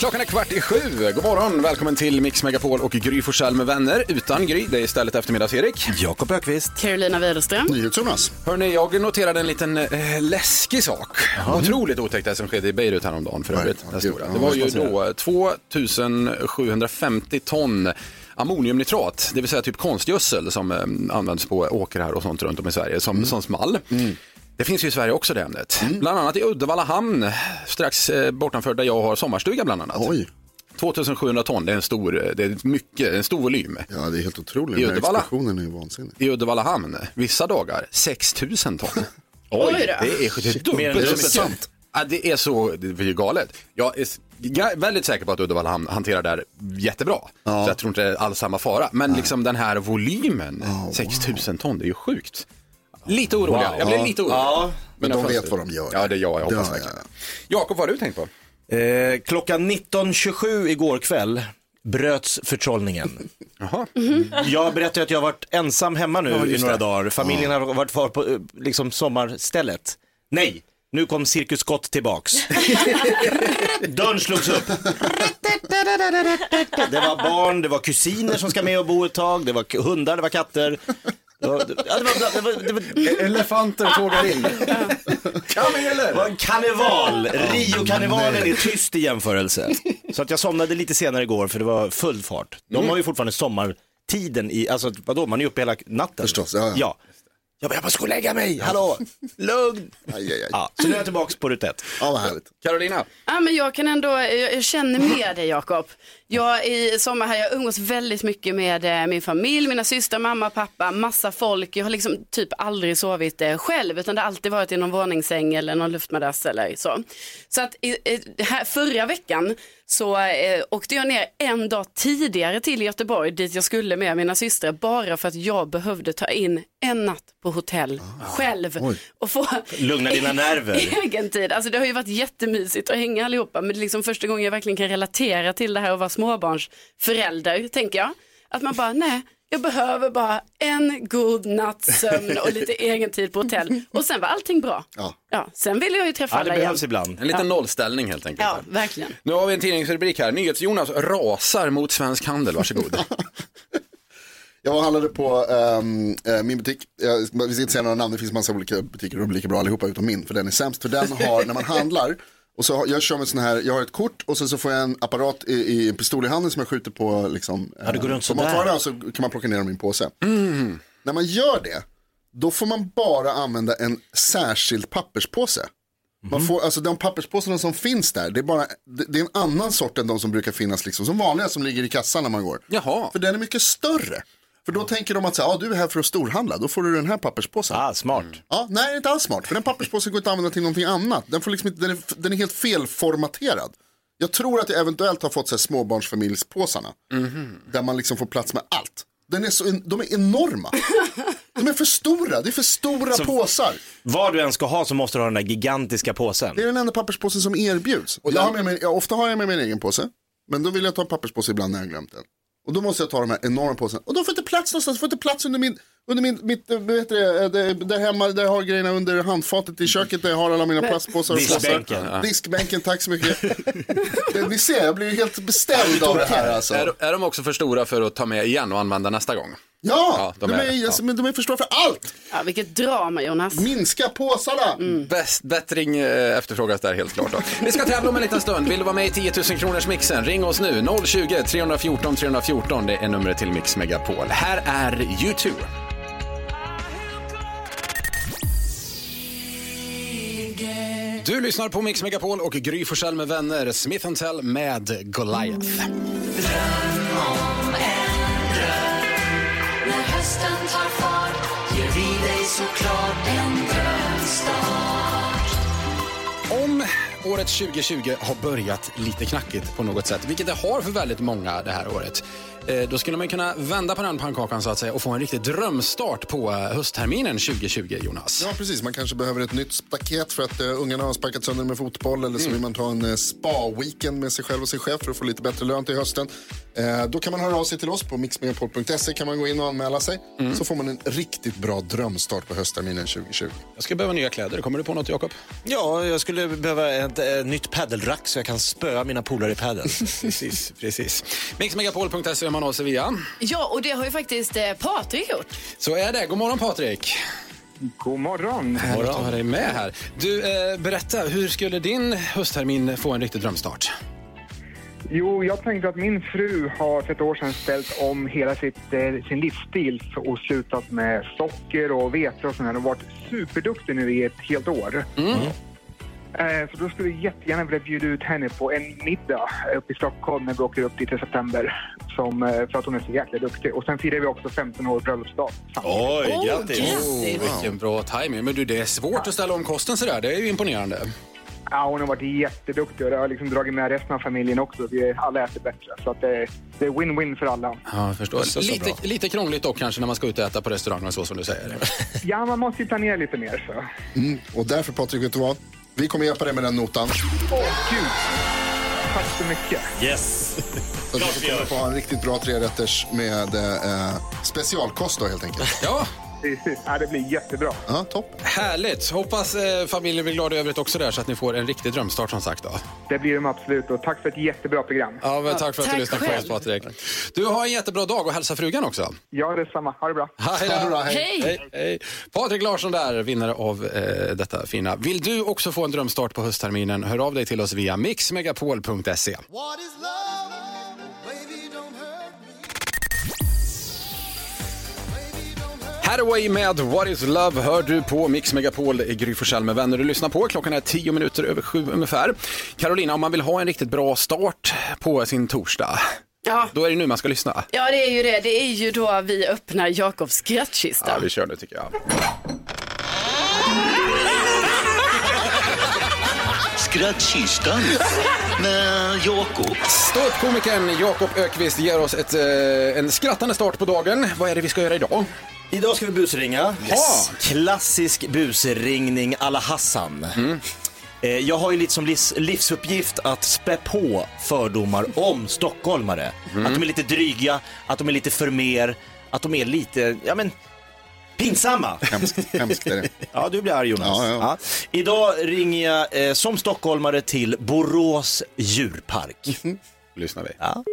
Klockan är kvart i sju. God morgon, välkommen till Mix Megapol och Gry Forssell med vänner. Utan Gry, det är istället eftermiddags-Erik. Jakob Ökvist. Carolina Widerström. NyhetsJonas. Hörrni, jag noterade en liten eh, läskig sak. Otroligt otäckt det som skedde i Beirut häromdagen för övrigt. Den stora. Det var ju då 2750 ton ammoniumnitrat, det vill säga typ konstgödsel som eh, används på åkrar och sånt runt om i Sverige som, som small. Det finns ju i Sverige också det ämnet. Bland annat i Uddevalla hamn, strax eh, bortanför där jag har sommarstuga bland annat. Oj. 2700 ton, det är en stor, det är mycket, en stor volym. Ja, det är helt otroligt. I Uddevalla. explosionen är ju vansinnig. I Uddevalla hamn, vissa dagar 6000 ton. Oj då. Det är, det är dubbelt mer än så mycket. Ja, det är så det är ju galet. Jag är väldigt säker på att Uddevalla hamn hanterar det här jättebra. Så jag tror inte det är alls samma fara. Men liksom den här volymen, 6000 ton, det är ju sjukt. Lite orolig, jag blir lite orolig. Ja, Men de vet vad de gör. Ja, det är jag, jag hoppas verkligen. ja, Jakob, vad har du tänkt på? eh, klockan 19.27 igår kväll bröts förtrollningen. Jaha. Jag berättade att jag har varit ensam hemma nu Ja, i några det. dagar. Familjen har varit kvar på eh, liksom, sommarstället. Nej, nu kom Cirkus Scott tillbaks. Dörren slogs upp. Det var barn, det var kusiner som ska med och bo ett tag, det var hundar, det var katter. Det var, ja, det var, det var, det var, Elefanter tågar in. det var en karneval. Rio-karnevalen är tyst i jämförelse. Så att jag somnade lite senare igår för det var full fart. De har ju fortfarande sommartiden i, alltså vadå, man är uppe hela natten. Förstås, ja, ja. ja. Jag bara, jag bara ska lägga mig, hallå, lugn. Aj, aj, aj. Ja, så nu är jag tillbaka på rutt ett. Ja, vad härligt. Carolina, Ja, men jag kan ändå, jag, jag känner med dig Jakob. Jag i sommar här, jag umgås väldigt mycket med eh, min familj, mina systrar, mamma, pappa, massa folk. Jag har liksom typ aldrig sovit eh, själv utan det har alltid varit i någon våningssäng eller någon luftmadrass eller så. Så att i, i, här, förra veckan så eh, åkte jag ner en dag tidigare till Göteborg dit jag skulle med mina systrar bara för att jag behövde ta in en natt på hotell själv och få Lugna dina nerver. egen tid. Alltså det har ju varit jättemysigt att hänga allihopa men det är liksom första gången jag verkligen kan relatera till det här att vara småbarnsförälder tänker jag. Att man bara, nej, jag behöver bara en god natts sömn och lite egen tid på hotell och sen var allting bra. Ja. sen ville jag ju träffa Ja, det alla igen. behövs ibland. en liten nollställning helt enkelt. Ja, verkligen. Nu har vi en tidningsrubrik här. NyhetsJonas rasar mot svensk handel. Varsågod. Jag handlade på eh, min butik. Jag ska- vi ska inte säga några namn, det finns massa olika butiker och de är lika bra allihopa utom min. För den är sämst. För den har, när man handlar, och så har, jag kör med sån här, jag har ett kort och sen så får jag en apparat i, i en pistol i handen som jag skjuter på liksom. Ja, det går runt på sådär. så kan man plocka ner dem i en påse. När man gör det, då får man bara använda en särskild papperspåse. Man får, alltså de papperspåsarna som finns där, det är, bara, det, det är en annan sort än de som brukar finnas liksom, som vanliga som ligger i kassan när man går. Jaha. För den är mycket större. För då tänker de att så här, ah, du är här för att storhandla, då får du den här papperspåsen. Ah, smart. Ja, nej, det är inte alls smart. För den papperspåsen går inte att använda till någonting annat. Den, får liksom inte, den, är, den är helt felformaterad. Jag tror att jag eventuellt har fått så här småbarnsfamiljspåsarna. Där man liksom får plats med allt. Den är så, de är enorma. De är för stora, det är för stora Så- påsar. Vad du än ska ha så måste du ha den där gigantiska påsen. Det är den enda papperspåsen som erbjuds. Och jag har med mig, jag, ofta har jag med mig en egen påse. Men då vill jag ta en papperspåse ibland när jag glömt den. Och då måste jag ta de här enorma påsarna. Och då får jag inte plats någonstans, jag får inte plats under min, under min, mitt, eh, vad heter det, eh, det, där hemma, där jag har grejerna under handfatet i köket, där jag har alla mina plastpåsar och Diskbänken. påsar. Diskbänken, tack så mycket. det, ni ser, jag blir helt beställd av det här alltså. är, är de också för stora för att ta med igen och använda nästa gång? Ja, Ja, de, de är, är- ja. alltså, men de är för stora för allt. Ja, vilket drama Jonas. Minska påsarna. Bäst, bättring eh, efterfrågas där helt klart. Då. Vi ska tävla om en liten stund. Vill du vara med i 10 000 kronors mixen? Ring oss nu. 020 314 314. Det är numret till Mix Megapol. Här är U2. Du lyssnar på Mix Megapol och Gry Forssell med vänner. Smith Tell med Goliath hösten tar fart. Ger vi dig såklart en drömstart. Om året 2020 har börjat lite knackigt på något sätt, vilket det har för väldigt många det här året, Eh, Då skulle man kunna vända på den pannkakan så att säga och få en riktig drömstart på eh, höstterminen 2020, Jonas. Ja, precis. Man kanske behöver ett nytt staket för att uh, ungarna har sparkat sönder med fotboll. Eller så Mm. vill man ta en uh, spa-weekend med sig själv och sin chef för att få lite bättre lön till hösten. Eh, då kan man höra av sig till oss på mixmegapol.se. kan man gå in och anmäla sig. Mm. Så får man en riktigt bra drömstart på höstterminen 2020. Jag ska behöva nya kläder. Kommer du på något, Jakob? Ja, jag skulle behöva ett, ett nytt paddelrack så jag kan spöa mina polare i padel. precis, precis. Mixmegapol.se är man av via. Ja, och det har ju faktiskt eh, Patrik gjort. Så är det. God morgon Patrik. God morgon. Härligt att ha dig med här. Du, eh, berätta, hur skulle din hösttermin få en riktig drömstart? Jo, jag tänkte att min fru har för ett år sedan ställt om hela sitt, eh, sin livsstil och slutat med socker och vete och sånt här och varit superduktig nu i ett helt år. Eh, Så då skulle jag jättegärna vilja bjuda ut henne på en middag uppe i Stockholm när vi åker upp dit i september. Som, eh, för att hon är så jäkla duktig. Och sen firar vi också 15 år bröllopsdag. Oj, Oh, grattis! grattis. Vilken bra timing. Men du, det är svårt att ställa om kosten sådär. Det är ju imponerande. Ja, hon har varit jätteduktig och det har liksom dragit med resten av familjen också. Vi alla äter bättre. Så att det, det är win-win för alla. Ja, jag förstår. Så, så bra. lite, lite krångligt dock kanske när man ska ut och äta på restaurang och så som du säger. Ja, man måste ju planera lite mer så. Och därför Patrik, vet du vad? Vi kommer hjälpa dig med den notan. Åh, gud! Tack så mycket. Yes! Så du kommer få ha en riktigt bra trerätters med eh, specialkost då helt enkelt. Ja, Precis. Ja, det blir jättebra. Ja, topp. härligt. Hoppas eh, familjen blir glad i övrigt också där så att ni får en riktig drömstart som sagt. Då. Det blir de absolut. Och tack för ett jättebra program. Ja, men tack för att tack du lyssnade på oss. Patrik. Du har en jättebra dag och hälsa frugan också. Ja, detsamma. Ha det bra. Hej Ha det bra, då. hej. Hej! Hej, hej. Patrik Larsson där, vinnare av eh, detta fina. Vill du också få en drömstart på höstterminen? Hör av dig till oss via mixmegapol.se. Hathaway med What is love hör du på Mix Megapol i Gry Forssell med vänner. Du lyssnar på. Klockan är tio minuter över sju ungefär. Carolina, om man vill ha en riktigt bra start på sin torsdag, Ja. då är det nu man ska lyssna. ja, det är ju det. Det är ju då vi öppnar Jakobs skrattkista. Ja, vi kör nu tycker jag. Skrattkistan med Jakob. Ståuppkomikern Jakob Ökvist ger oss ett, eh, en skrattande start på dagen. Vad är det vi ska göra idag? Idag ska vi busringa. Yes. Klassisk busringning alla Hassan. Eh, Jag har ju lite som livs, livsuppgift att spä på fördomar om stockholmare. Att de är lite dryga, att de är lite för mer, att de är lite, ja men, pinsamma. Hemskt, hemskt är det. Ja, du blir arg Jonas. Ja, ja. Idag ringer jag eh, som stockholmare till Borås djurpark. Lyssnar vi. Ja.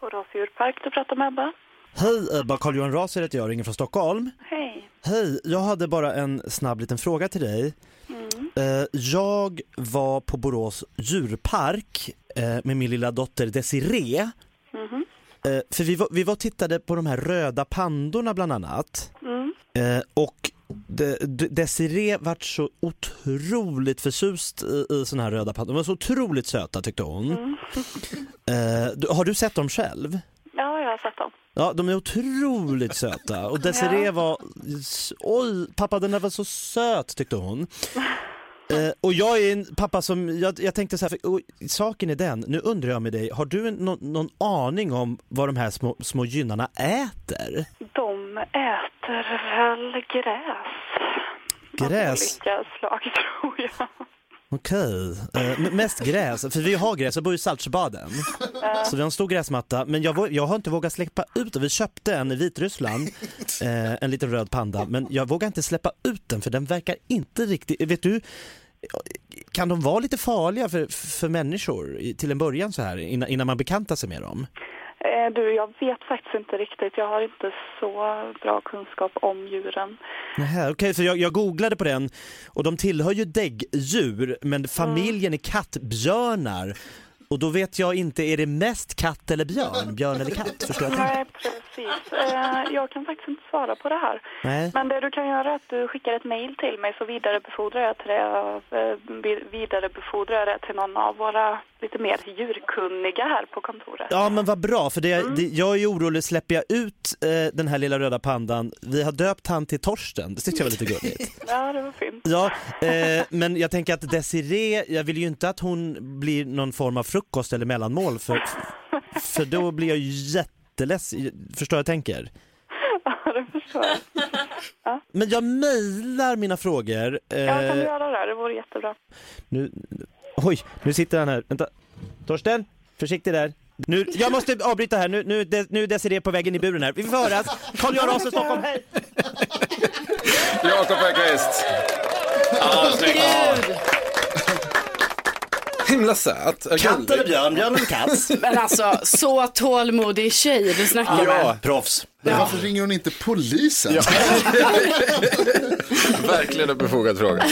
Borås djurpark, du pratar med Ebba. Hej Ebba, Carl-Johan Raser heter jag, ringer från Stockholm. Hej. Hej, jag hade bara en snabb liten fråga till dig. Eh, Jag var på Borås djurpark eh, med min lilla dotter Desiree. Eh, För vi var, vi var och tittade på de här röda pandorna bland annat. Eh, Och De- De- Desiree vart så otroligt förtjust i, i såna här röda pandor. De var så otroligt söta tyckte hon. Du- Har du sett dem själv? Ja, jag har sett dem. Ja, de är otroligt söta. Och Desiree var, oj, pappa den där var så söt tyckte hon. Eh, och jag är en pappa som, jag, jag tänkte så här, för, och, saken är den, nu undrar jag med dig, har du en, någon, någon aning om vad de här små, små gynnarna äter? De äter väl gräs. Av Gräs? olika slag, tror jag. Okej, eh, mest gräs, för vi har gräs, jag bor i Saltsjöbaden. Så vi har en stor gräsmatta, men jag, vå- jag har inte vågat släppa ut den. Vi köpte en i Vitryssland, eh, en liten röd panda, men jag vågar inte släppa ut den för den verkar inte riktigt, vet du, kan de vara lite farliga för, för människor i- till en början så här, innan, innan man bekantar sig med dem? Eh, Du, jag vet faktiskt inte riktigt. Jag har inte så bra kunskap om djuren. Okej, för jag, jag googlade på den och de tillhör ju däggdjur men familjen är kattbjörnar. Och då vet jag inte, är det mest katt eller björn? Björn eller katt? Förstår jag? Nej, precis. Eh, jag kan faktiskt inte svara på det här. Nej. Men det du kan göra är att du skickar ett mejl till mig så vidarebefordrar jag till det, eh, vi- vidarebefordrar jag det till någon av våra lite mer djurkunniga här på kontoret. Ja men vad bra, för det, det, jag är orolig, släpper jag ut eh, den här lilla röda pandan, vi har döpt han till Torsten, det tyckte jag var lite gulligt. Ja, det var fint. Ja, eh, men jag tänker att Desiree, jag vill ju inte att hon blir någon form av frukost eller mellanmål för, för då blir jag ju jätteledsen, förstår jag tänker? Ja, det förstår jag. Men jag mejlar mina frågor. Ja, kan du Eh, göra det? Det vore jättebra. nu, oj, nu sitter han här. Vänta. Torsten, försiktig där. Nu, jag måste avbryta här, nu, nu, de- nu är Desiree på vägen i buren här. Vi får höras. Carl-Göran Raser, Stockholm, hej! Jakob Bergqvist. Ja, snyggt. Himla söt. Katt eller björn, björn eller katt? Men alltså, så tålmodig tjej du snackar med. Ja, proffs. Men Varför ringer hon inte polisen? Verkligen en befogad fråga.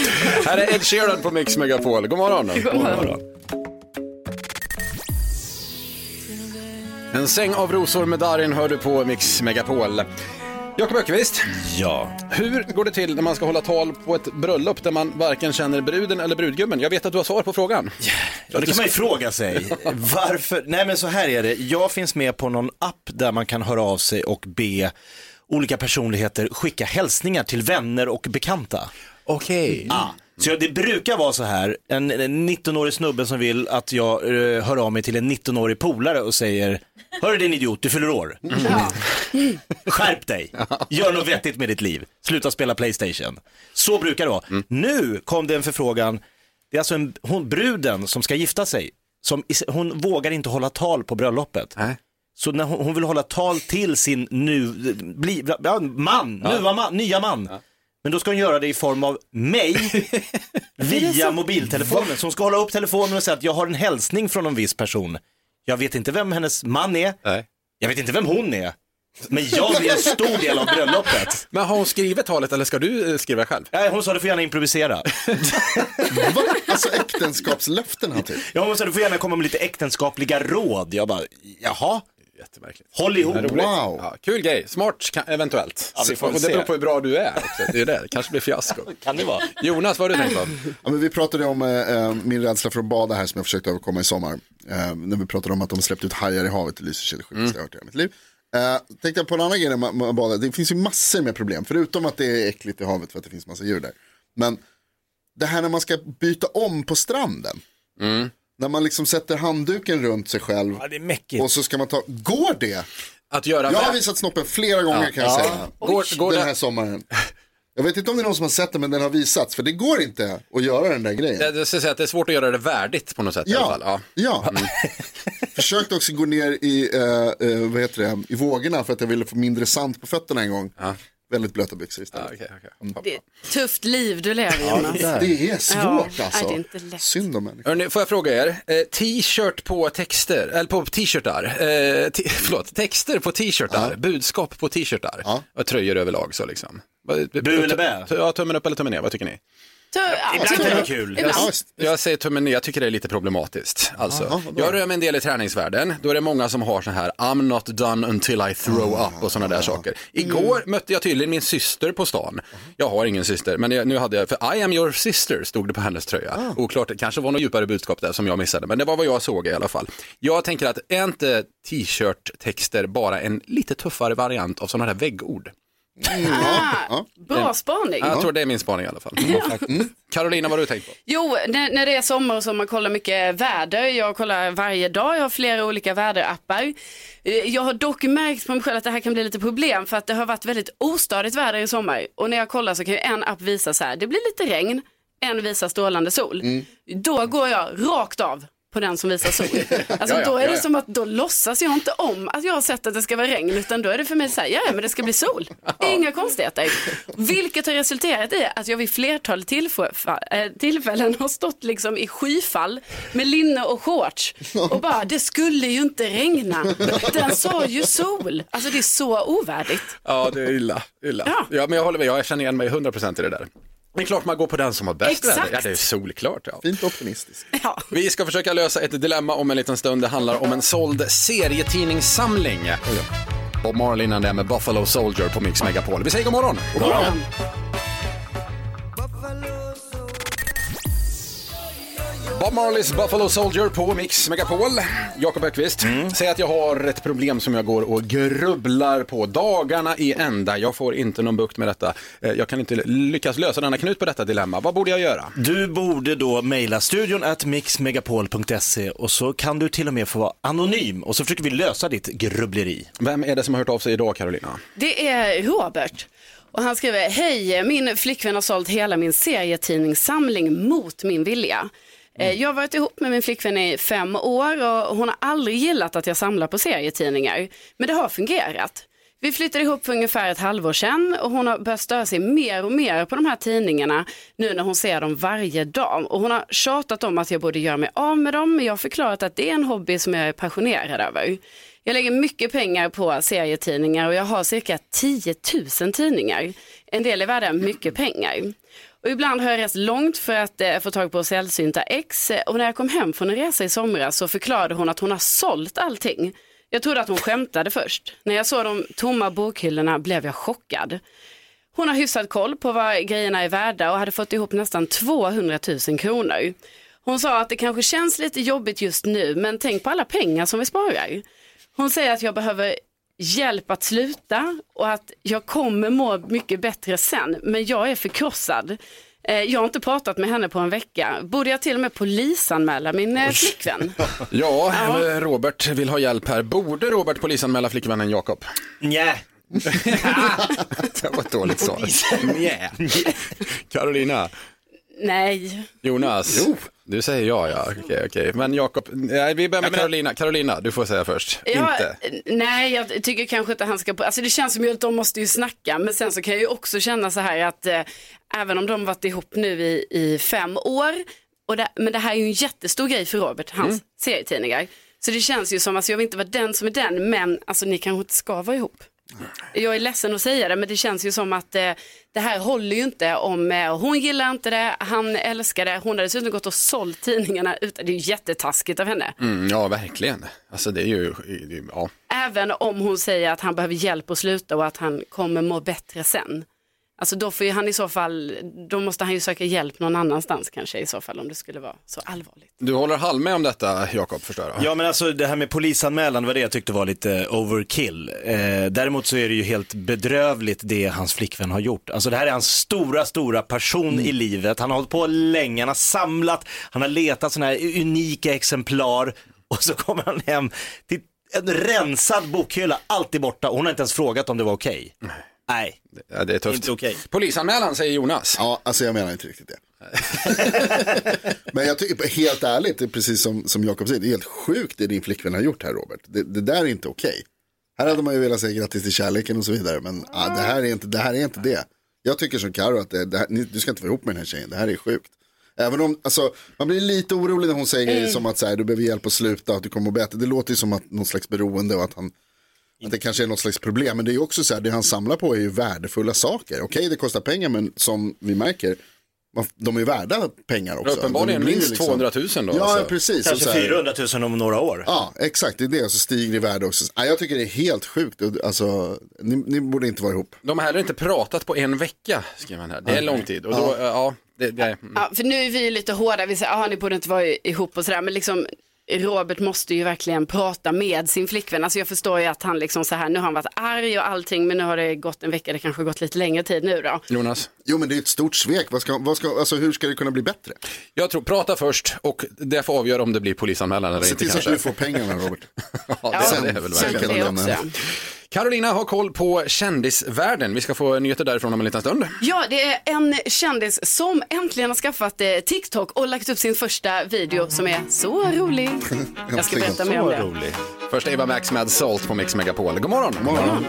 Här är Ed Sheeran på Mix Megapol. God morgon. God morgon. En säng av rosor med Darin hör du på Mix Megapol. Jakob Ökvist, Ja. hur går det till när man ska hålla tal på ett bröllop där man varken känner bruden eller brudgummen? Jag vet att du har svar på frågan. Ja, det kan man ju fråga sig. Varför? Nej, men så här är det. Jag finns med på någon app där man kan höra av sig och be olika personligheter skicka hälsningar till vänner och bekanta. Okej. Ja. Så jag- det brukar vara så här, en, en 19-årig snubbe som vill att jag eh, hör av mig till en 19-årig polare och säger Hörru din idiot, du fyller år. Skärp dig, gör något vettigt med ditt liv, sluta spela Playstation. Så brukar det vara. Nu kom det en förfrågan, det är alltså en, hon, bruden som ska gifta sig, som, is- hon vågar inte hålla tal på bröllopet. Nej. Så när hon, hon vill hålla tal till sin nu, bli, ja, man, nya man, nya man. Men då ska hon göra det i form av mig via mobiltelefonen. Så hon ska hålla upp telefonen och säga att jag har en hälsning från en viss person. Jag vet inte vem hennes man är, Nej. jag vet inte vem hon är. Men jag blir en stor del av bröllopet. Men har hon skrivit talet eller ska du eh, skriva själv? Nej, hon sa du får gärna improvisera. Va? Alltså äktenskapslöften här typ. Ja, hon sa du får gärna komma med lite äktenskapliga råd. Jag bara, jaha, Jättemärkligt. håll ihop. Wow. Ja, kul grej, smart kan, eventuellt. Ja, vi får det se. beror på hur bra du är också. Det är det, det kanske blir fiasko. Kan det vara? Jonas, vad har du tänkt på? Ja, men vi pratade om eh, eh, min rädsla för att bada här som jag försökte överkomma i sommar. Eh, när vi pratade om att de släppte ut hajar i havet i Lysekil, sjukaste jag hört i hela mitt liv. Eh, tänkte jag på en annan grej när man, man badar, det finns ju massor med problem, förutom att det är äckligt i havet för att det finns massa djur där. Men det här när man ska byta om på stranden. När man liksom sätter handduken runt sig själv Ja, det är mäckigt. och så ska man ta, går det? Att göra Jag har visat snoppen flera gånger kan jag Ja. säga. Går- går den det- här sommaren. Jag vet inte om det är någon som har sett den men den har visats. För det går inte att göra den där grejen. Jag ska säga att det är svårt att göra det värdigt på något sätt i alla Ja, fall. Ja. ja. Försökte också gå ner i, eh, eh, vad heter det, i vågorna för att jag ville få mindre sand på fötterna en gång. Väldigt blöta byxor istället. Ja, okej, okej. Det är ett tufft liv du lever Jonas. Det är svårt Ja, alltså. nej, det är inte lätt. Synd om människor. Hörrni, får jag fråga er, eh, t-shirt på texter, eller på t-shirtar, eh, t- förlåt, texter på t-shirtar, budskap på t-shirtar Ja. och tröjor överlag så liksom. Bu eller bä? Ja, tummen upp eller tummen ner, vad tycker ni? Ibland kan det vara kul. Jag säger tummen ner, jag tycker det är lite problematiskt. Alltså, jag rör mig en del i träningsvärlden, då är det många som har så här I'm not done until I throw up och sådana där saker. Igår mötte jag tydligen min syster på stan. Jag har ingen syster, men jag, nu hade jag, för I am your sister stod det på hennes tröja. Oklart, det kanske var något djupare budskap där som jag missade, men det var vad jag såg i alla fall. Jag tänker att är inte t-shirt-texter bara en lite tuffare variant av sådana här väggord? Ah, bra spaning. Jag tror det är min spaning i alla fall. Mm. Carolina, vad har du tänkt på? Jo, när, när det är sommar och så man kollar mycket väder. Jag kollar varje dag, jag har flera olika väderappar. Eh, Jag har dock märkt på mig själv att det här kan bli lite problem för att det har varit väldigt ostadigt väder i sommar. Och när jag kollar så kan ju en app visa så här, det blir lite regn, en visar strålande sol. Då går jag rakt av på den som visar sol. Alltså Ja, ja, då är det ja. som att då låtsas jag inte om att jag har sett att det ska vara regn utan då är det för mig så här, ja men det ska bli sol. Inga konstigheter. Vilket har resulterat i att jag vid flertal äh, tillfällen har stått liksom i skyfall med linne och shorts och bara det skulle ju inte regna. Den sa ju sol. Alltså det är så ovärdigt. Ja, det är illa. illa. Ja. Ja. men jag håller med, jag känner igen mig 100% i det där. Det är klart man går på den som har bäst Exakt. vänner. Ja, det är solklart. Ja. Fint optimistiskt. Ja. Vi ska försöka lösa ett dilemma om en liten stund. Det handlar om en såld serietidningssamling. Bob Marley innan det med Buffalo Soldier på Mix Megapol. Vi säger god morgon. God morgon. Bob Marleys Buffalo Soldier på Mix Megapol. Jakob Ökvist, säg att jag har ett problem som jag går och grubblar på dagarna i ända. Jag får inte någon bukt med detta. Eh, Jag kan inte lyckas lösa denna knut på detta dilemma. Vad borde jag göra? Du borde då mejla studion at mixmegapol.se och så kan du till och med få vara anonym och så försöker vi lösa ditt grubbleri. Vem är det som har hört av sig idag, Carolina? Det är Robert. Och han skriver, hej, min flickvän har sålt hela min serietidningssamling mot min vilja. Mm. Jag har varit ihop med min flickvän i fem år och hon har aldrig gillat att jag samlar på serietidningar. Men det har fungerat. Vi flyttade ihop för ungefär ett halvår sedan och hon har börjat störa sig mer och mer på de här tidningarna nu när hon ser dem varje dag. Och hon har tjatat om att jag borde göra mig av med dem men jag har förklarat att det är en hobby som jag är passionerad över. Jag lägger mycket pengar på serietidningar och jag har cirka 10 000 tidningar. En del är värda mycket pengar. Och ibland har jag rest långt för att eh, få tag på sällsynta ex och när jag kom hem från en resa i somras så förklarade hon att hon har sålt allting. Jag trodde att hon skämtade först. När jag såg de tomma bokhyllorna blev jag chockad. Hon har hyfsad koll på vad grejerna är värda och hade fått ihop nästan 200 000 kronor. Hon sa att det kanske känns lite jobbigt just nu men tänk på alla pengar som vi sparar. Hon säger att jag behöver hjälp att sluta och att jag kommer må mycket bättre sen men jag är förkrossad. Eh, Jag har inte pratat med henne på en vecka. Borde jag till och med polisanmäla min eh, flickvän? Ja, eh, Robert vill ha hjälp här. Borde Robert polisanmäla flickvännen Jakob? Nja. det var ett dåligt svar. Carolina, Nej. Jonas, du säger ja, ja. Okej, okej. Men Jakob, nej, vi börjar med Carolina. Carolina, du får säga först. Ja, Inte. Nej, jag tycker kanske inte han ska... Alltså det känns som att de måste ju snacka, men sen så kan jag ju också känna så här att eh, även om de varit ihop nu i, i fem år, och det, men det här är ju en jättestor grej för Robert, hans serietidningar. Så det känns ju som, alltså jag vill inte vara den som är den, men alltså ni kanske inte ska vara ihop. Jag är ledsen att säga det, men det känns ju som att eh, det här håller ju inte om eh, hon gillar inte det, han älskar det, hon har dessutom gått och sålt tidningarna, utan det är ju jättetaskigt av henne. Mm, ja, verkligen. Alltså det är ju, det ja. Även om hon säger att han behöver hjälp att sluta och att han kommer må bättre sen. Alltså då får ju han i så fall, då måste han ju söka hjälp någon annanstans kanske i så fall om det skulle vara så allvarligt. Du håller halv med om detta, Jakob, förstår jag? Ja men alltså det här med polisanmälan var det jag tyckte var lite overkill. Eh, däremot så är det ju helt bedrövligt det hans flickvän har gjort. Alltså det här är hans stora, stora passion i livet. Han har hållit på länge, han har samlat, han har letat sådana här unika exemplar och så kommer han hem till en rensad bokhylla, allt är borta och hon har inte ens frågat om det var okej. Nej, Ja, det är tufft. inte okej. Polisanmälan, säger Jonas. Ja, alltså jag menar inte riktigt det. Men jag tycker helt ärligt, det är precis som, som Jakob säger, det är helt sjukt det din flickvän har gjort här Robert. Det, det där är inte okej. Här hade man ju velat säga grattis till kärleken och så vidare, men ah, det, här är inte, det här är inte det. Jag tycker som Karo att det, det här, ni, du ska inte vara ihop med den här tjejen, det här är sjukt. Även om, alltså, man blir lite orolig när hon säger grejer som att så här, du behöver hjälp att sluta, att du kommer må bättre. Det låter ju som att någon slags beroende och att han, att det kanske är något slags problem. Men det är ju också så här, det han samlar på är ju värdefulla saker. Okej, det kostar pengar, men som vi märker, de är värda pengar också. Uppenbarligen minst liksom- 200 000 då. Ja, alltså. precis. Kanske så här- 400 000 om några år. Ja, exakt. Det är det. Och så stiger det i värde också. Ja, jag tycker det är helt sjukt. Alltså, ni, ni borde inte vara ihop. De har heller inte pratat på en vecka, skriver han här. Det är lång tid. Och då, ja, det, det, mm. Ja, för nu är vi lite hårda, vi säger att ni borde inte vara ihop och sådär, men liksom Robert måste ju verkligen prata med sin flickvän. Alltså jag förstår ju att han liksom så här, nu har han varit arg och allting, men nu har det gått en vecka, det kanske har gått lite längre tid nu då. Jonas? Jo, men det är ett stort svek. Vad ska, vad ska, alltså, hur ska det kunna bli bättre? Jag tror, prata först och det får avgöra om det blir polisanmälan eller Se inte till så att du får pengarna, Robert. Ja, det, det är väl sen Carolina har koll på kändisvärlden. Vi ska få nyheter därifrån om en liten stund. Ja, det är en kändis som äntligen har skaffat eh, TikTok och lagt upp sin första video som är så rolig. Jag ska berätta mer om det. rolig. Först Eva Max med Salt på Mix Megapol. God morgon! God morgon.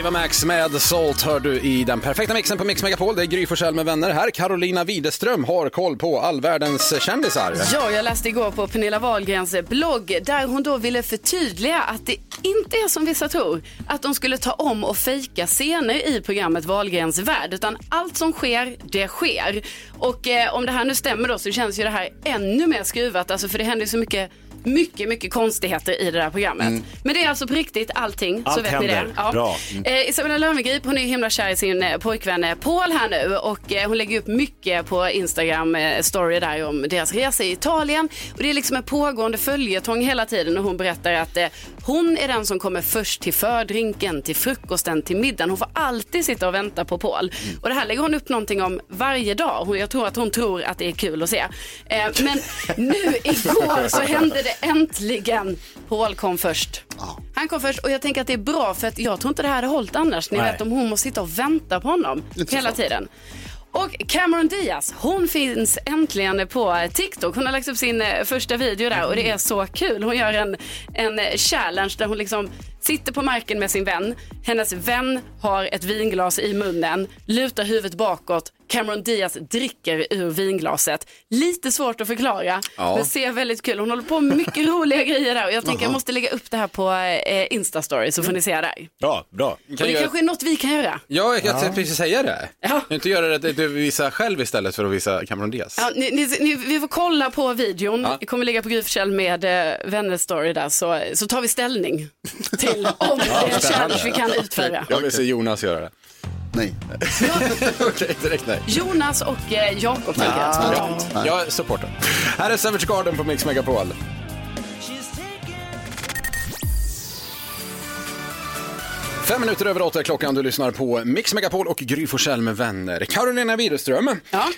Ava Max med Salt hör du i den perfekta mixen på Mix Megapol. Det är Gry Forssell med vänner här. Carolina Widerström har koll på all världens kändisar. Ja, jag läste igår på Pernilla Wahlgrens blogg där hon då ville förtydliga att det inte är som vissa tror, att de skulle ta om och fejka scener i programmet Wahlgrens värld, utan allt som sker, det sker. Och eh, om det här nu stämmer då så känns ju det här ännu mer skruvat, alltså för det händer ju så mycket mycket, mycket konstigheter i det där programmet. Mm. Men det är alltså på riktigt allting, så Allt vet ni händer. det. Ja. Bra. Mm. Eh, Isabella Löwengrip, hon är himla kär i sin eh, pojkvän eh, Paul här nu och eh, hon lägger upp mycket på Instagram eh, story där om deras resa i Italien och det är liksom en pågående följetong hela tiden och hon berättar att eh, hon är den som kommer först till fördrinken, till frukosten, till middagen. Hon får alltid sitta och vänta på Paul och det här lägger hon upp någonting om varje dag. Hon- Jag tror att hon tror att det är kul att se. Eh, men nu igår så hände det äntligen. Paul kom först. Han kom först och jag tänker att det är bra för att jag tror inte det här hade hållit annars. Ni Nej. vet om hon måste sitta och vänta på honom hela tiden. Och Cameron Diaz, hon finns äntligen på TikTok. Hon har lagt upp sin eh, första video där och det är så kul. Hon gör en, en challenge där hon liksom sitter på marken med sin vän. Hennes vän har ett vinglas i munnen, lutar huvudet bakåt. Cameron Diaz dricker ur vinglaset. Lite svårt att förklara, Ja. men ser väldigt kul. Hon håller på med mycket roliga grejer där och jag tänker jag måste lägga upp det här på eh, Instastory så får ni se där. Bra, bra. Och det kanske är något vi kan göra. Ja, jag tänkte precis säga det. Ja. Inte göra det du visar själv istället för att visa Cameron Diaz. Ja, ni, ni, ni, vi får kolla på videon. Ja. Det kommer ligga på Gry Forssell med eh, Vänners story där så, så tar vi ställning till om det är en challenge vi kan utföra. Jag vill se Jonas göra det. Nej. Okej, direkt nej. Jonas och eh, Jakob tänker jag. Ja, jag supportar. Här är Savage Garden på Mix Megapol. Fem minuter över åtta är klockan. Du lyssnar på Mix Megapol och Gry Forssell med vänner. Carolina Widerström,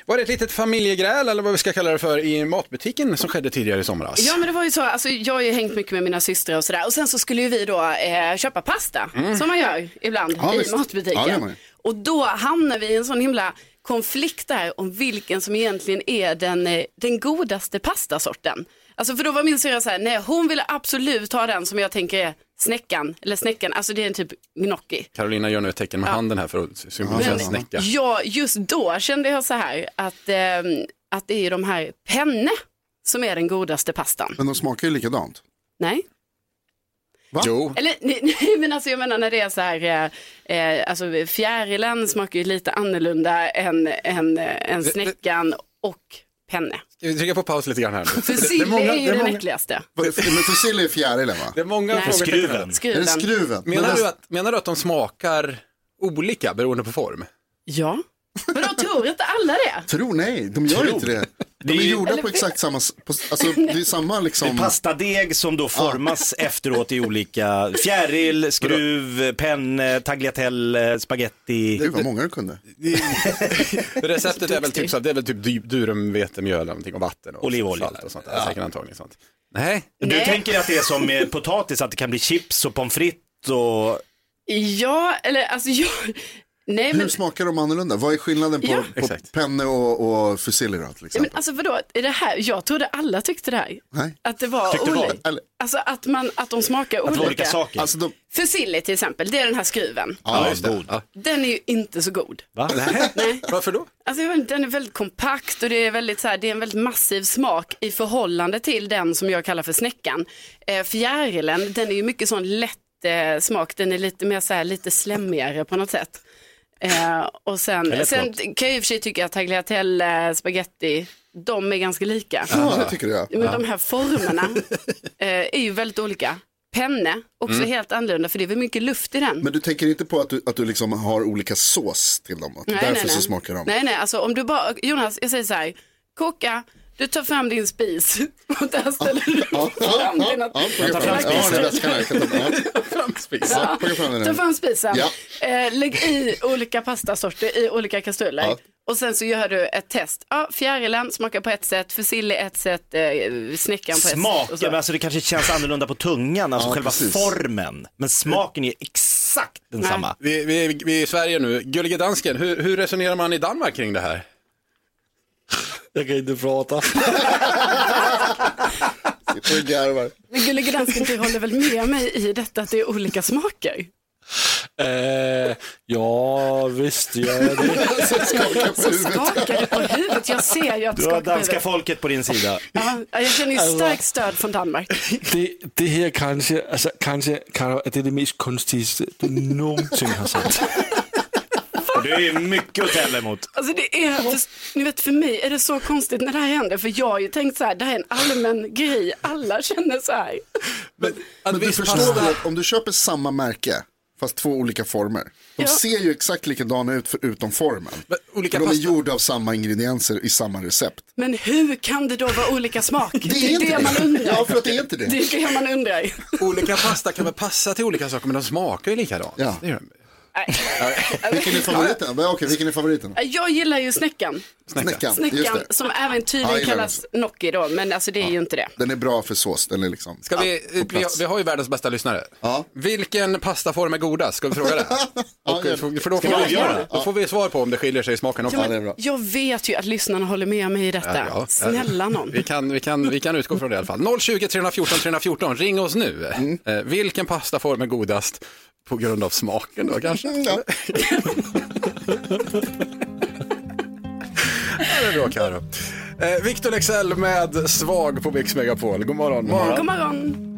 var det ett litet familjegräl eller vad vi ska kalla det för i matbutiken som skedde tidigare i somras? Ja men det var ju så, alltså, jag har ju hängt mycket med mina systrar och sådär och sen så skulle ju vi då eh, köpa pasta Mm. som man gör ibland Ja, i visst. Ja, matbutiken. ju. och då hamnar vi i en sån himla konflikt där om vilken som egentligen är den, eh, den godaste pastasorten. Alltså för då var min syrra så här, nej hon ville absolut ha den som jag tänker är snäckan, eller snäckan, alltså det är en typ gnocchi. Carolina gör nu ett tecken med Ja. handen här för att symbolisera snäcka. Ja, just då kände jag så här att, eh, att det är ju de här penne som är den godaste pastan. Men de smakar ju likadant. Nej. Va? Jo. Eller nej, nej men alltså jag menar när det är så här, eh, eh, alltså fjärilen smakar ju lite annorlunda än, än, eh, än snäckan och penne. Ska vi trycka på paus lite grann här nu? Sill många- är ju det den många- äckligaste. Men fusill är fjärilen va? Det är många Nej. Skruven. Skruven. Är det skruven? Menar Men du, att, menar du att de smakar olika beroende på form? Ja. Men då tror inte alla det? Tror nej, de gör Tror. inte det. Det De är ju- gjorda Eller- på exakt samma, på, alltså det är samma Det är liksom. pastadeg som då formas efteråt i olika fjäril, skruv, penne, tagliatelle, spaghetti. Gud vad många du kunde. Receptet är väl typ, så, det är väl typ eller någonting och vatten och Olivolja. salt och sånt. Ja. Säkert antagligen sånt. Nej, Du Nej. tänker att det är som med potatis, att det kan bli chips och pommes frites och... Ja, eller alltså jag... Nej Hur men, smakar de annorlunda? Vad är skillnaden på, Ja. på penne och, och fusilli då till ja, exempel? men alltså vadå, är det här, jag trodde alla tyckte det här. Nej. Att det var Tyckte olika. Eller, Alltså att, man, att de smakar Att var olika. olika saker. alltså de, Fusilli till exempel, det är den här skruven. ja, just det. god. Ja. Den är ju inte så god. Va? Nej. Varför då? Alltså, den är väldigt kompakt och det är, väldigt, så här, det är en väldigt massiv smak i förhållande till den som jag kallar för snäckan. Eh, fjärilen, den är ju mycket sån lätt eh, smak, den är lite mer så här, lite slemmigare på något sätt. Eh, och sen, sen kan jag i och för sig tycka att tagliatelle, spaghetti, de är ganska lika. ja, det tycker jag. Men de här formerna eh, är ju väldigt olika. Penne, också Mm. helt annorlunda för det är väl mycket luft i den. Men du tänker inte på att du, att du liksom har olika sås till dem? Att därför så smakar de? Nej, nej, alltså om du bara, Jonas, jag säger så här, koka, du tar fram din spis och där ställer du fram dina ja, plocka fram. Ta- fram den Ta fram spisen, lägg i olika pastasorter i olika kastruller. Ja. Och sen så gör du ett test. Ja, fjärilen smakar på ett sätt, fusilli ett sätt, eh, snäckan på ett sätt. Smaken, alltså det kanske känns annorlunda på tungan, alltså Ja, själva precis. formen. Men smaken är exakt densamma. Vi, vi, vi är i Sverige nu. Gullige dansken, hur, hur resonerar man i Danmark kring det här? Jag kan inte prata. Sitter och garvar. Men Gullige Dansken, du håller väl med mig i detta att det är olika smaker? Eh, ja, visst gör jag det. Så skakar du på huvudet. Jag ser ju att du Du har skakar på danska huvudet. folket på din sida. Ja, jag känner ju Alltså- starkt stöd från Danmark. Det, det här kanske, alltså, kanske Karo, är det det mest konstigaste du någonsin har sett. Det är mycket att tävla emot. Alltså det är, för, ni vet för mig är det så konstigt när det här händer. För jag har ju tänkt så här, det här är en allmän grej. Alla känner så här. Men du förstår väl att om du köper samma märke, fast två olika former. De Ja. ser ju exakt likadana ut förutom formen. olika För de är pasta- gjorda av samma ingredienser i samma recept. Men hur kan det då vara olika smak? Det är inte det det. man undrar. Ja, för att det är inte det. Det är det man undrar. Olika pasta kan väl passa till olika saker men de smakar ju likadant. Ja. Det gör de. Vilken är favoriten? Okej, vilken är favoriten? Jag gillar ju snäckan. Snäckan, just Snäckan det. som även Ja, jag tydligen gillar kallas gnocchi då, men alltså det är ju inte det. Den är bra för sås, den är liksom Ska vi, vi, vi har ju världens bästa lyssnare. Ja. Vilken pastaform är godast? Ska vi fråga det? Och, gör det. för, då, får vi då får vi svar på om det skiljer sig i smaken också. Ja, men jag vet ju att lyssnarna håller med mig i detta. Ja, ja. Snälla någon. Vi kan, vi, kan, vi kan utgå från det i alla fall. 020 314 314, ring oss nu. Mm. Eh, vilken pastaform är godast? På grund av smaken då kanske? Ja. Ja, det är bra Karo. Eh, Victor Lexell med Svag på Mix Megapol. God morgon. God morgon.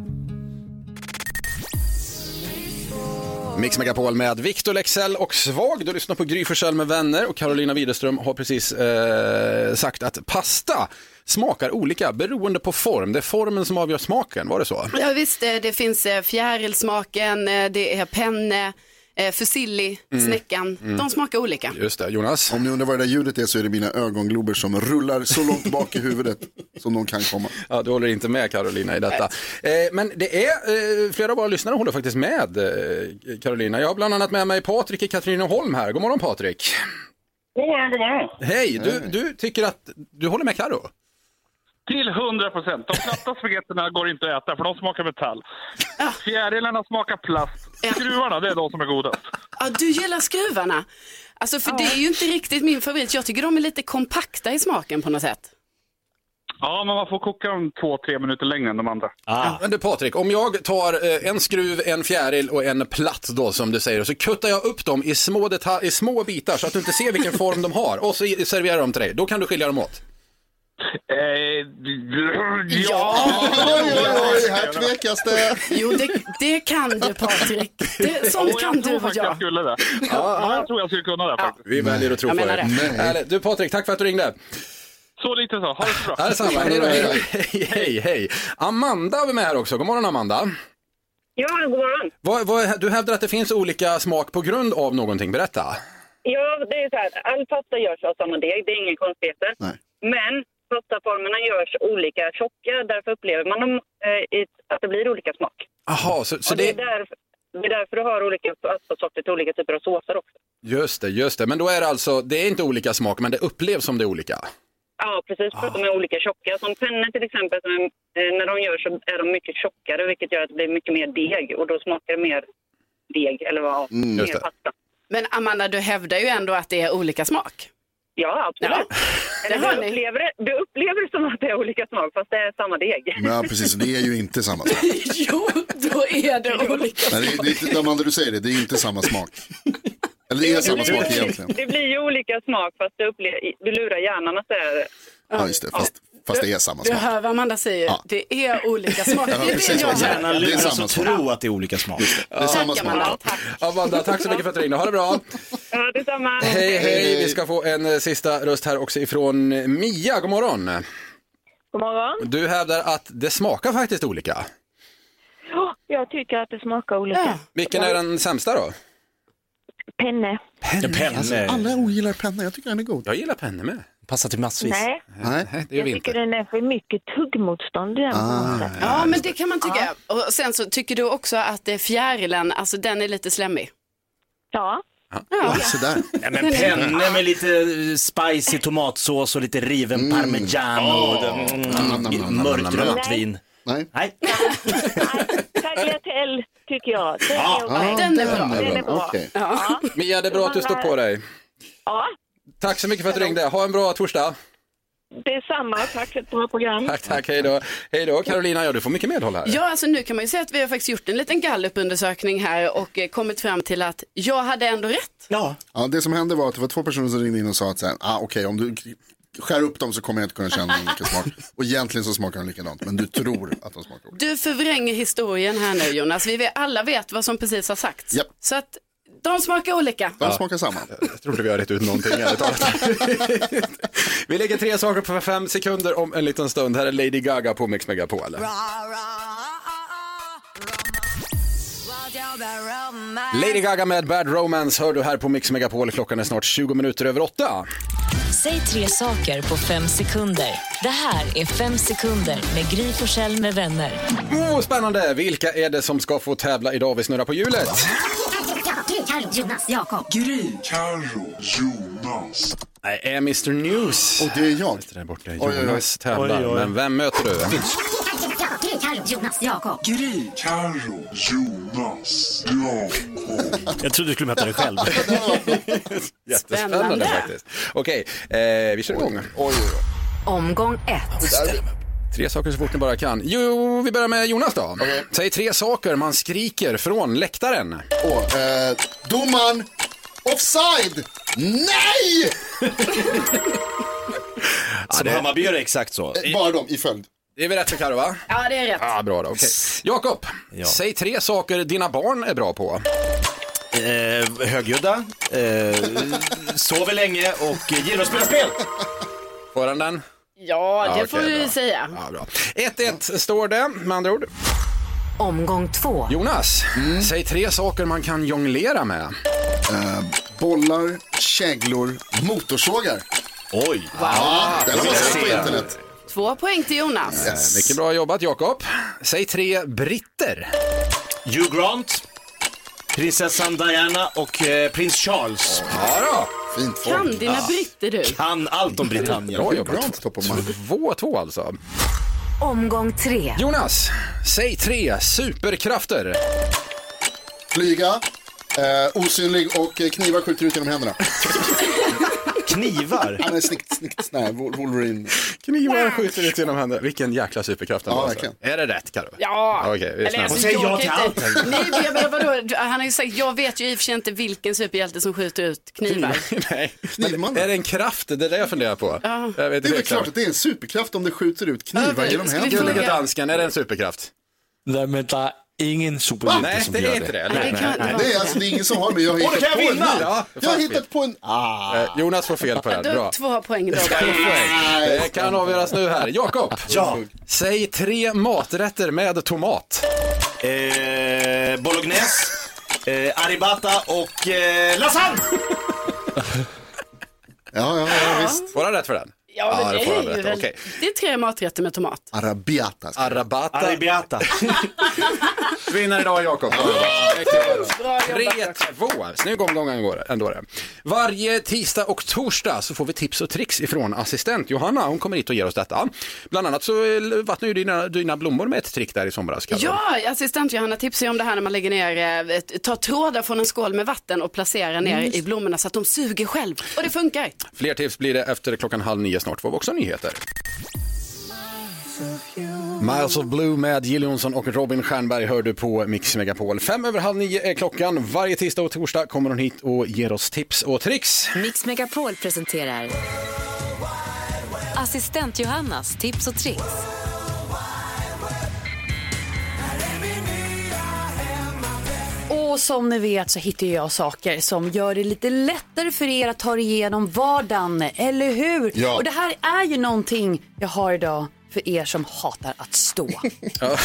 Mix Megapol med Victor Lexell och Svag. Du lyssnar på Gry Forssell med vänner och Carolina Widerström har precis eh, sagt att pasta smakar olika beroende på form. Det är formen som avgör smaken, var det så? Ja visst, eh, det finns eh, fjärilsmaken, eh, det är penne, eh, fusilli, Mm. snäckan. Mm. De smakar olika. Just det, Jonas. Om ni undrar vad det där ljudet är så är det mina ögonglober som rullar så långt bak i huvudet som de kan komma. Ja, du håller inte med Carolina i detta. Eh, men det är, eh, flera av våra lyssnare håller faktiskt med eh, Carolina. Jag har bland annat med mig Patrik i Katrineholm här. God morgon Patrik. God morgon. Hej, du, du tycker att du håller med Karo? Till 100 procent. De platta spagetterna går inte att äta för de smakar metall. Fjärilarna smakar plast. Skruvarna, det är de som är godast. Ja, du gillar skruvarna. Alltså för det är ju inte riktigt min favorit. Jag tycker de är lite kompakta i smaken på något sätt. Ja, men man får koka dem två, tre minuter längre än de andra. Ja, Men du Patrik, om jag tar eh, en skruv, en fjäril och en platt då som du säger och så kuttar jag upp dem i små, i små bitar så att du inte ser vilken form de har och så serverar dem till dig. Då kan du skilja dem åt. Eh, Ja! Oj, oj, oj, här tvekas det. Jo, det, det kan du Patrik. Det, sånt Ja, kan jag du tror och jag jag. skulle det. Ja, jag tror jag skulle kunna det faktiskt. Vi väljer att tro på dig. Du Patrik, tack för att du ringde. Så lite så. Ha det så bra. Ja, detsamma. Hej. Hej, hej, hej. Amanda vi med här också. God morgon Amanda. Ja, god morgon. Vad, vad, du hävdar att det finns olika smak på grund av någonting. Berätta. Ja, det är så här, all pasta görs av samma deg, det är inga konstigheter. Men pastaformerna görs olika tjocka, därför upplever man dem, eh, att det blir olika smak. Jaha, så, så det, det... är därför, det är därför du har olika pastasorter till olika typer av såser också. Just det, just det. Men då är det alltså, det är inte olika smak, men det upplevs som det är olika. Ja, precis, för att de är olika tjocka. Som pennor till exempel, som, är- eh, när de görs så är de mycket tjockare, vilket gör att det blir mycket mer deg och då smakar det mer deg, eller vad, Mm, mer pasta. Men Amanda, du hävdar ju ändå att det är olika smak. Ja, absolut. Det Eller du, upplever, det- du upplever det som att det är olika smak, fast det är samma deg. Ja, precis. Det är ju inte samma sak. jo, då är det olika Nej, det, det, det, Amanda, du säger det, det är inte samma smak. Eller det är samma smak egentligen. Det blir ju olika smak, fast du, upplever, du lurar hjärnan att det är... Ja, just det. Fast, fast det är samma Du smak. hör vad Amanda säger. Det är olika smak. Ja, Det är det jag Ja. Gärna det är luras samma att smak. tro att det är olika smak. Det är samma Tack Amanda. smak. Tack. Amanda, tack så mycket för att du ringde. Ha det bra. Ja, detsamma. Hej, hej. Vi ska få en eh, sista röst här också ifrån eh, Mia. God morgon. God morgon. Du hävdar att det smakar faktiskt olika. Ja, jag tycker att det smakar olika. Vilken är den sämsta då? Penne. Penne. Alltså, alla ogillar penna, jag tycker den är god. Jag gillar penne med. Passar till massvis. Nej, Nej, det gör jag vi tycker inte. den är för mycket tuggmotstånd i den. på något sätt. Ja, men det kan man tycka. Och sen så tycker du också att eh, fjärilen, alltså den är lite slemmig. Ja. Ja. Sådär. Ja, men penne med lite eh, spicy tomatsås och lite riven parmigiano och mm, mörkt rödvin. Nej. Nej. Tagliatelle tycker jag. Den Ja, är ja, den är bra. Den är bra. Okej. Ja. Mia, det är bra att du står på dig. Ja, Tack så mycket för att du ringde. Ha en bra torsdag. Det är samma. Tack för ett bra program. Tack, tack, hej då. Hej då, Carolina, ja du får mycket medhåll här. Ja, alltså nu kan man ju säga att vi har faktiskt gjort en liten gallupundersökning här och eh, kommit fram till att jag hade ändå rätt. Ja. Ja, det som hände var att det var två personer som ringde in och sa att så här, ah, okej om du skär upp dem så kommer jag inte kunna känna dem lika smart. Och egentligen så smakar de likadant, men du tror att de smakar olika. Du förvränger historien här nu Jonas. Vi vet, alla vet vad som precis har sagts. Japp. Så att de smakar olika. De smakar samma. Jag tror inte vi har rätt ut någonting ärligt talat. Vi lägger tre saker på fem sekunder om en liten stund. Här är Lady Gaga på Mix Megapol. Lady Gaga med Bad Romance hör du här på Mix Megapol. Klockan är snart 20 minuter över åtta. Säg tre saker på fem sekunder. Det här är Fem sekunder med Gry Forssell med vänner. Oh, spännande! Vilka är det som ska få tävla idag? Vi snurrar på hjulet. Carro, Jonas, Jakob. Gry, Carro, Jonas. Det är Mr News. Och det är jag. Där borta är Oj, oj, oj. Jonas tävlar. Oj, oj. Men vem möter du? Gry, Carro, Jonas, Jakob. Gry, Carro, Jonas, Jakob. Jag trodde du skulle möta dig själv. Jättespännande Spännande. faktiskt. Okej, eh, vi kör igång. Oj, Omgång ett. Tre saker så fort ni bara kan. Jo, vi börjar med Jonas då. Säg tre saker man skriker från läktaren. Åh, eh, domaren, offside! Nej! Som Hammarby gör det exakt så. Eh, Bara de i följd. Det är väl rätt för Carro va? Ja, det är rätt. Ja, bra då. Okej. Jakob, säg tre saker dina barn är bra på. Eh, högljudda, eh, sover länge och gillar att spela spel. Får han den? Ja, det får bra. säga. Ja, bra. 1-1 står det med andra ord. Omgång två. Jonas, säg tre saker man kan jonglera med. Eh, bollar, käglor, motorsågar. Oj. Ja, den har det man sett på internet. Två poäng till Jonas. Eh, Mycket bra jobbat Jakob. Säg tre britter. Hugh Grant, prinsessan Diana och eh, prins Charles. Ja då. Fint Kan dina britter du? Kan allt om Britannien. Bra jobbat. 2-2 alltså. Omgång tre. Jonas, säg tre superkrafter. Flyga, eh, osynlig och eh, knivar skjuter ut genom händerna. Knivar? Han är snyggt, snyggt sån här Wol- Wolverine. Knivar skjuter ut genom händerna. Vilken jäkla superkraft han Ja, har, verkligen. Är det rätt Carro? Ja. Okej, vi är snabba. alltså, jag kan inte- Nej, men jag vadå? Han har ju sagt, jag vet ju i och för sig inte vilken superhjälte som skjuter ut knivar. Nej, men är det en kraft? Det är det jag funderar på. Ja. Jag vet Det är väl klart att det är en superkraft om det skjuter ut Ja, knivar det- genom ska vi händerna. Gullige dansken, är det en superkraft? Nej, men det ingen superhjälte Nej, som det gör är inte det. eller? Nej, det kan inte vara Nej, alltså det är ingen som har, men jag har hittat kan på jag en vinna! nu. Ja, Jag har hittat på en... Ah. Eh, Jonas får fel på det här. Du Bra. har två poäng då. Det kan avgöras nu här. Jakob, Ja. säg tre maträtter med tomat. Eh, bolognese, eh, arrabbiata och eh, lasagne. Ja, ja, ja, visst. Får han rätt för den? Ja, men det det, får han är ju väl, Okej. det är tre maträtter med tomat. Arrabbiata. Arrabata. Arrabbiata. Vinner idag Jakob. Bra jobbat, 3-2. Snygg omgång ändå ändå det. Varje tisdag och torsdag så får vi tips och tricks ifrån assistent Johanna. Hon kommer hit och ger oss detta. Bland annat så eh, vattnar ju dina, dina blommor med ett trick där i somras. Ja, assistent Johanna tipsar ju om det här när man lägger ner, eh, tar trådar från en skål med vatten och placerar ner Mm. i blommorna så att de suger själv. Och det funkar. Fler tips blir det efter klockan halv nio snart får vi också nyheter. Miles of Blue med Jill Johnson och Robin Stjernberg hör du på Mix Megapol. Fem över halv nio är klockan. Varje tisdag och torsdag kommer hon hit och ger oss tips och tricks. Mix Megapol presenterar Assistent Johannas tips och tricks. Och som ni vet så hittar jag saker som gör det lite lättare för er att ta er igenom vardagen, eller hur? Ja. Och det här är ju någonting jag har idag för er som hatar att stå. Ja.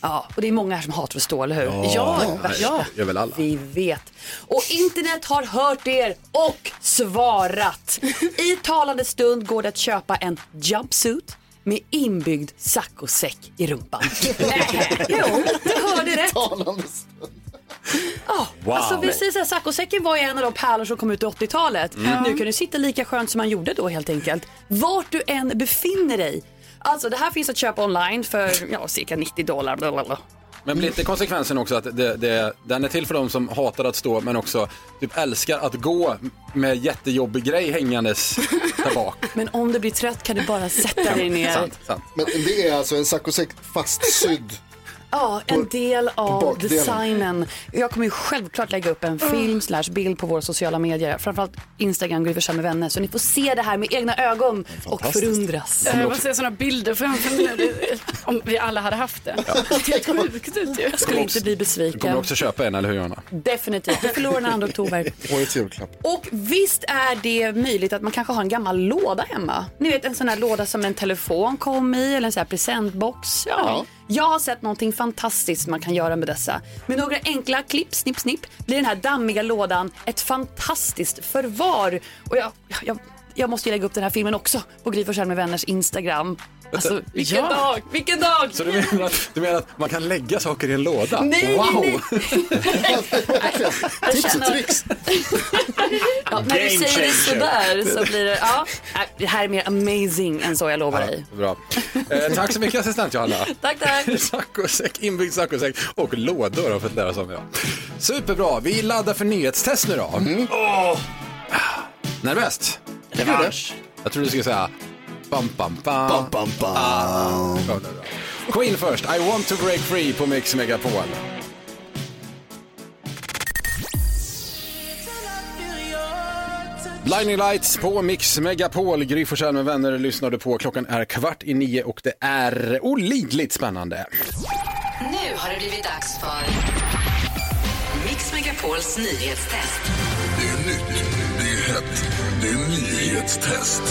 Ja, och det är många här som hatar att stå, eller hur? Ja, ja. gör väl alla. Vi vet. Och internet har hört er och svarat. I talande stund går det att köpa en jumpsuit med inbyggd saccosäck i rumpan. jo, du hörde rätt. Ja, Wow. alltså precis, här, saccosäcken var ju en av de pärlor som kom ut i 80-talet. Mm. Nu kan du sitta lika skönt som man gjorde då helt enkelt. Vart du än befinner dig. Alltså det här finns att köpa online för ja, cirka 90 dollar. Blablabla. Men blir inte konsekvensen också att det, det, den är till för de som hatar att stå men också typ älskar att gå med jättejobbig grej hängandes där bak? Men om du blir trött kan du bara sätta dig ner. Sant, sant. Men det är alltså en saccosäck fastsydd. Ja, en del av designen. Jag kommer ju självklart lägga upp en film slash bild på våra sociala medier. Framförallt Instagram, Gry Forssell med vänner. Så ni får se det här med egna ögon och förundras. Jag bara ser sådana bilder framför mig nu. Om vi alla hade haft det. Helt sjukt ut ju. Jag skulle inte bli Du kommer besviken. också köpa en, eller hur Johanna? Definitivt. Vi förlorar den 2 oktober. Årets julklapp. Och visst är det möjligt att man kanske har en gammal låda hemma. Ni vet en sån här låda som en telefon kom i eller en sån här presentbox. Ja. Jag har sett någonting fantastiskt man kan göra med dessa. Med några enkla klipp, snipp, snipp blir den här dammiga lådan ett fantastiskt förvar. Och jag, jag, jag måste ju lägga upp den här filmen också på Gry med vänners Instagram. Alltså, vilken Ja. dag, vilken dag! Så du menar, att, du menar att man kan lägga saker i en låda? Nej, wow! Tips och tricks. Ja, när du säger det sådär så blir det, ja, nej, det här är mer amazing än så jag lovar dig. Bra. Eh, tack så mycket assistent Johanna. Tack, tack. Saccosäck, inbyggd saccosäck och lådor har fått lära oss om. Ja. Superbra, vi laddar för nyhetstest nu då. Åh! Nervöst? Revansch. Jag tror du skulle säga bam, bam, bam. Bam, bam, bam. Ah, bra, bra, bra. Queen först, I want to break free på Mix Megapol. Blinding Lights på Mix Megapol. Gry Forssell med vänner lyssnade på. Klockan är kvart i nio och det är olidligt spännande. Nu har det blivit dags för Mix Megapols nyhetstest. Det är nytt, det är hett, det är nyhetstest.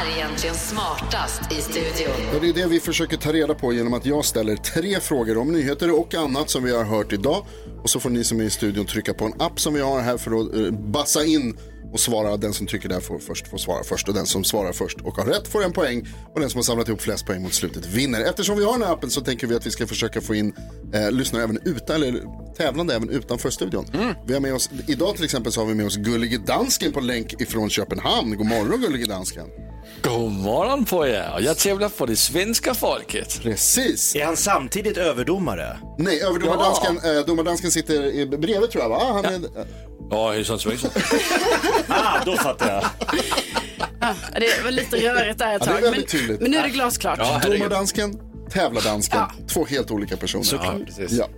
Är egentligen smartast i studion? Ja, det är det vi försöker ta reda på genom att jag ställer tre frågor om nyheter och annat som vi har hört idag. Och så får ni som är i studion trycka på en app som vi har här för att uh, bassa in och svara. Den som trycker där får, först, får svara först och den som svarar först och har rätt får en poäng. Och den som har samlat ihop flest poäng mot slutet vinner. Eftersom vi har den här appen så tänker vi att vi ska försöka få in eh, lyssnare även utan, eller tävlande även utanför studion. Vi har med oss, idag till exempel så har vi med oss Gullige Dansken på länk ifrån Köpenhamn. God morgon Gullige Dansken. God morgon på er. Och jag tävlar för det svenska folket. Precis. Är han samtidigt överdomare? Nej, överdomardansken eh, domardansken sitter i- bredvid tror jag va? Han är, Ja, hejsan svejsan. Ah, då fattar jag. Ja, det var lite rörigt där ett Ja, det är tag. Men, tydligt. men nu är det glasklart. Domardansken, tävlardansken. Två helt olika personer. Såklart. Ja, precis. Ja.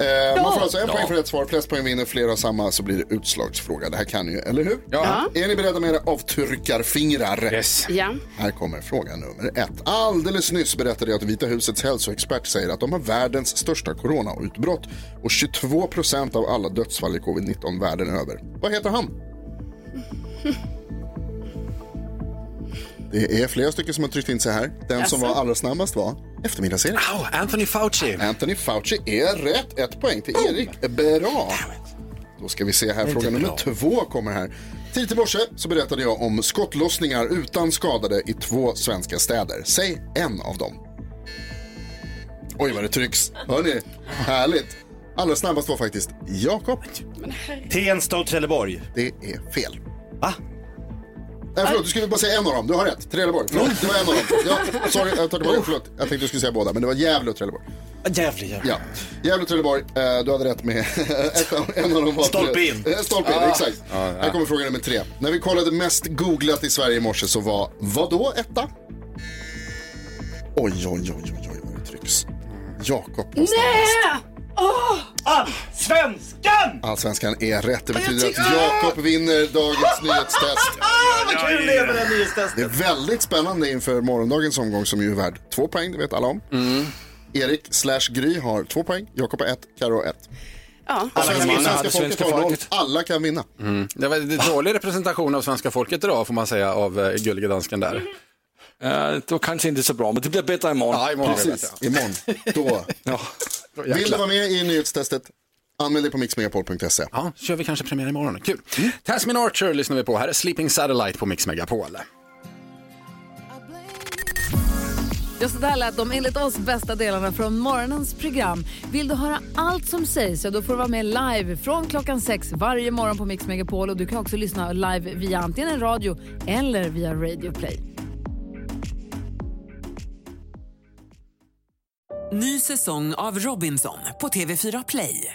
Eh, man får alltså en Ja. poäng för rätt svar. Flest poäng vinner, flera samma så blir det utslagsfråga. Det här kan ni ju, eller hur? Ja. Är ni beredda med era avtryckarfingrar? Yes. Ja. Här kommer fråga nummer ett. Alldeles nyss berättade jag att Vita husets hälsoexpert säger att de har världens största coronautbrott och 22 procent av alla dödsfall i covid-19 världen över. Vad heter han? Det är flera stycken som har tryckt in sig här. Den som var allra snabbast var eftermiddags-Erik. Oh, Anthony Fauci. Anthony Fauci är rätt. Ett poäng till Erik. Bra. Då ska vi se här. är Fråga nummer två kommer här. Tidigt i morse så berättade jag om skottlossningar utan skadade i två svenska städer. Säg en av dem. Oj vad det trycks. Hör ni? Härligt. Allra snabbast var faktiskt Jakob. Tensta och Trelleborg. Det är fel. Va? Nej, förlåt, du skulle bara säga en av dem. Du har rätt. Trelleborg. Förlåt, det var en av dem. Ja, sorry, jag tar tillbaka. Förlåt. Jag tänkte du skulle säga båda, men det var Gävle och Trelleborg. Gävle, Gävle. Ja, Gävle och Trelleborg. Eh, du hade rätt med en av dem. Var Stolpe in. Eh, Stolpe in, Ah. exakt. Här kommer fråga nummer tre. När vi kollade mest googlat i Sverige i morse så var vad då etta? Oj, oj, oj, oj, oj, vad det trycks. Jakob var. Nej! Åh! Allsvenskan! Allsvenskan är rätt. Det betyder att Jakob vinner dagens nyhetstest. Vad kul det är med det här nyhetstestet. Det är väldigt spännande inför morgondagens omgång som ju är värd två poäng, det vet alla om. Erik slash Gry har två poäng, Jakob har ett, Karo ett. Ja. Och svenska, vinna. svenska svenska folket. Alla kan vinna. Mm. Det var en dålig representation av svenska folket idag får man säga av uh, Gullige Dansken där. Ja, det var kanske inte så bra, men det blir bättre imorgon. Ja, imorgon Precis, imorgon. Då. Ja. Vill du vara med i nyhetstestet? Anmäl dig på mixmegapol.se. Ja, kör vi kanske premiär imorgon. Kul. Tasmin Archer lyssnar vi på. Här är Sleeping Satellite på Mix Megapol. Just det där lät de enligt oss bästa delarna från morgonens program. Vill du höra allt som sägs så då får du vara med live från klockan sex varje morgon på Mix Megapol och du kan också lyssna live via antingen en radio eller via Radio Play. Ny säsong av Robinson på TV4 Play.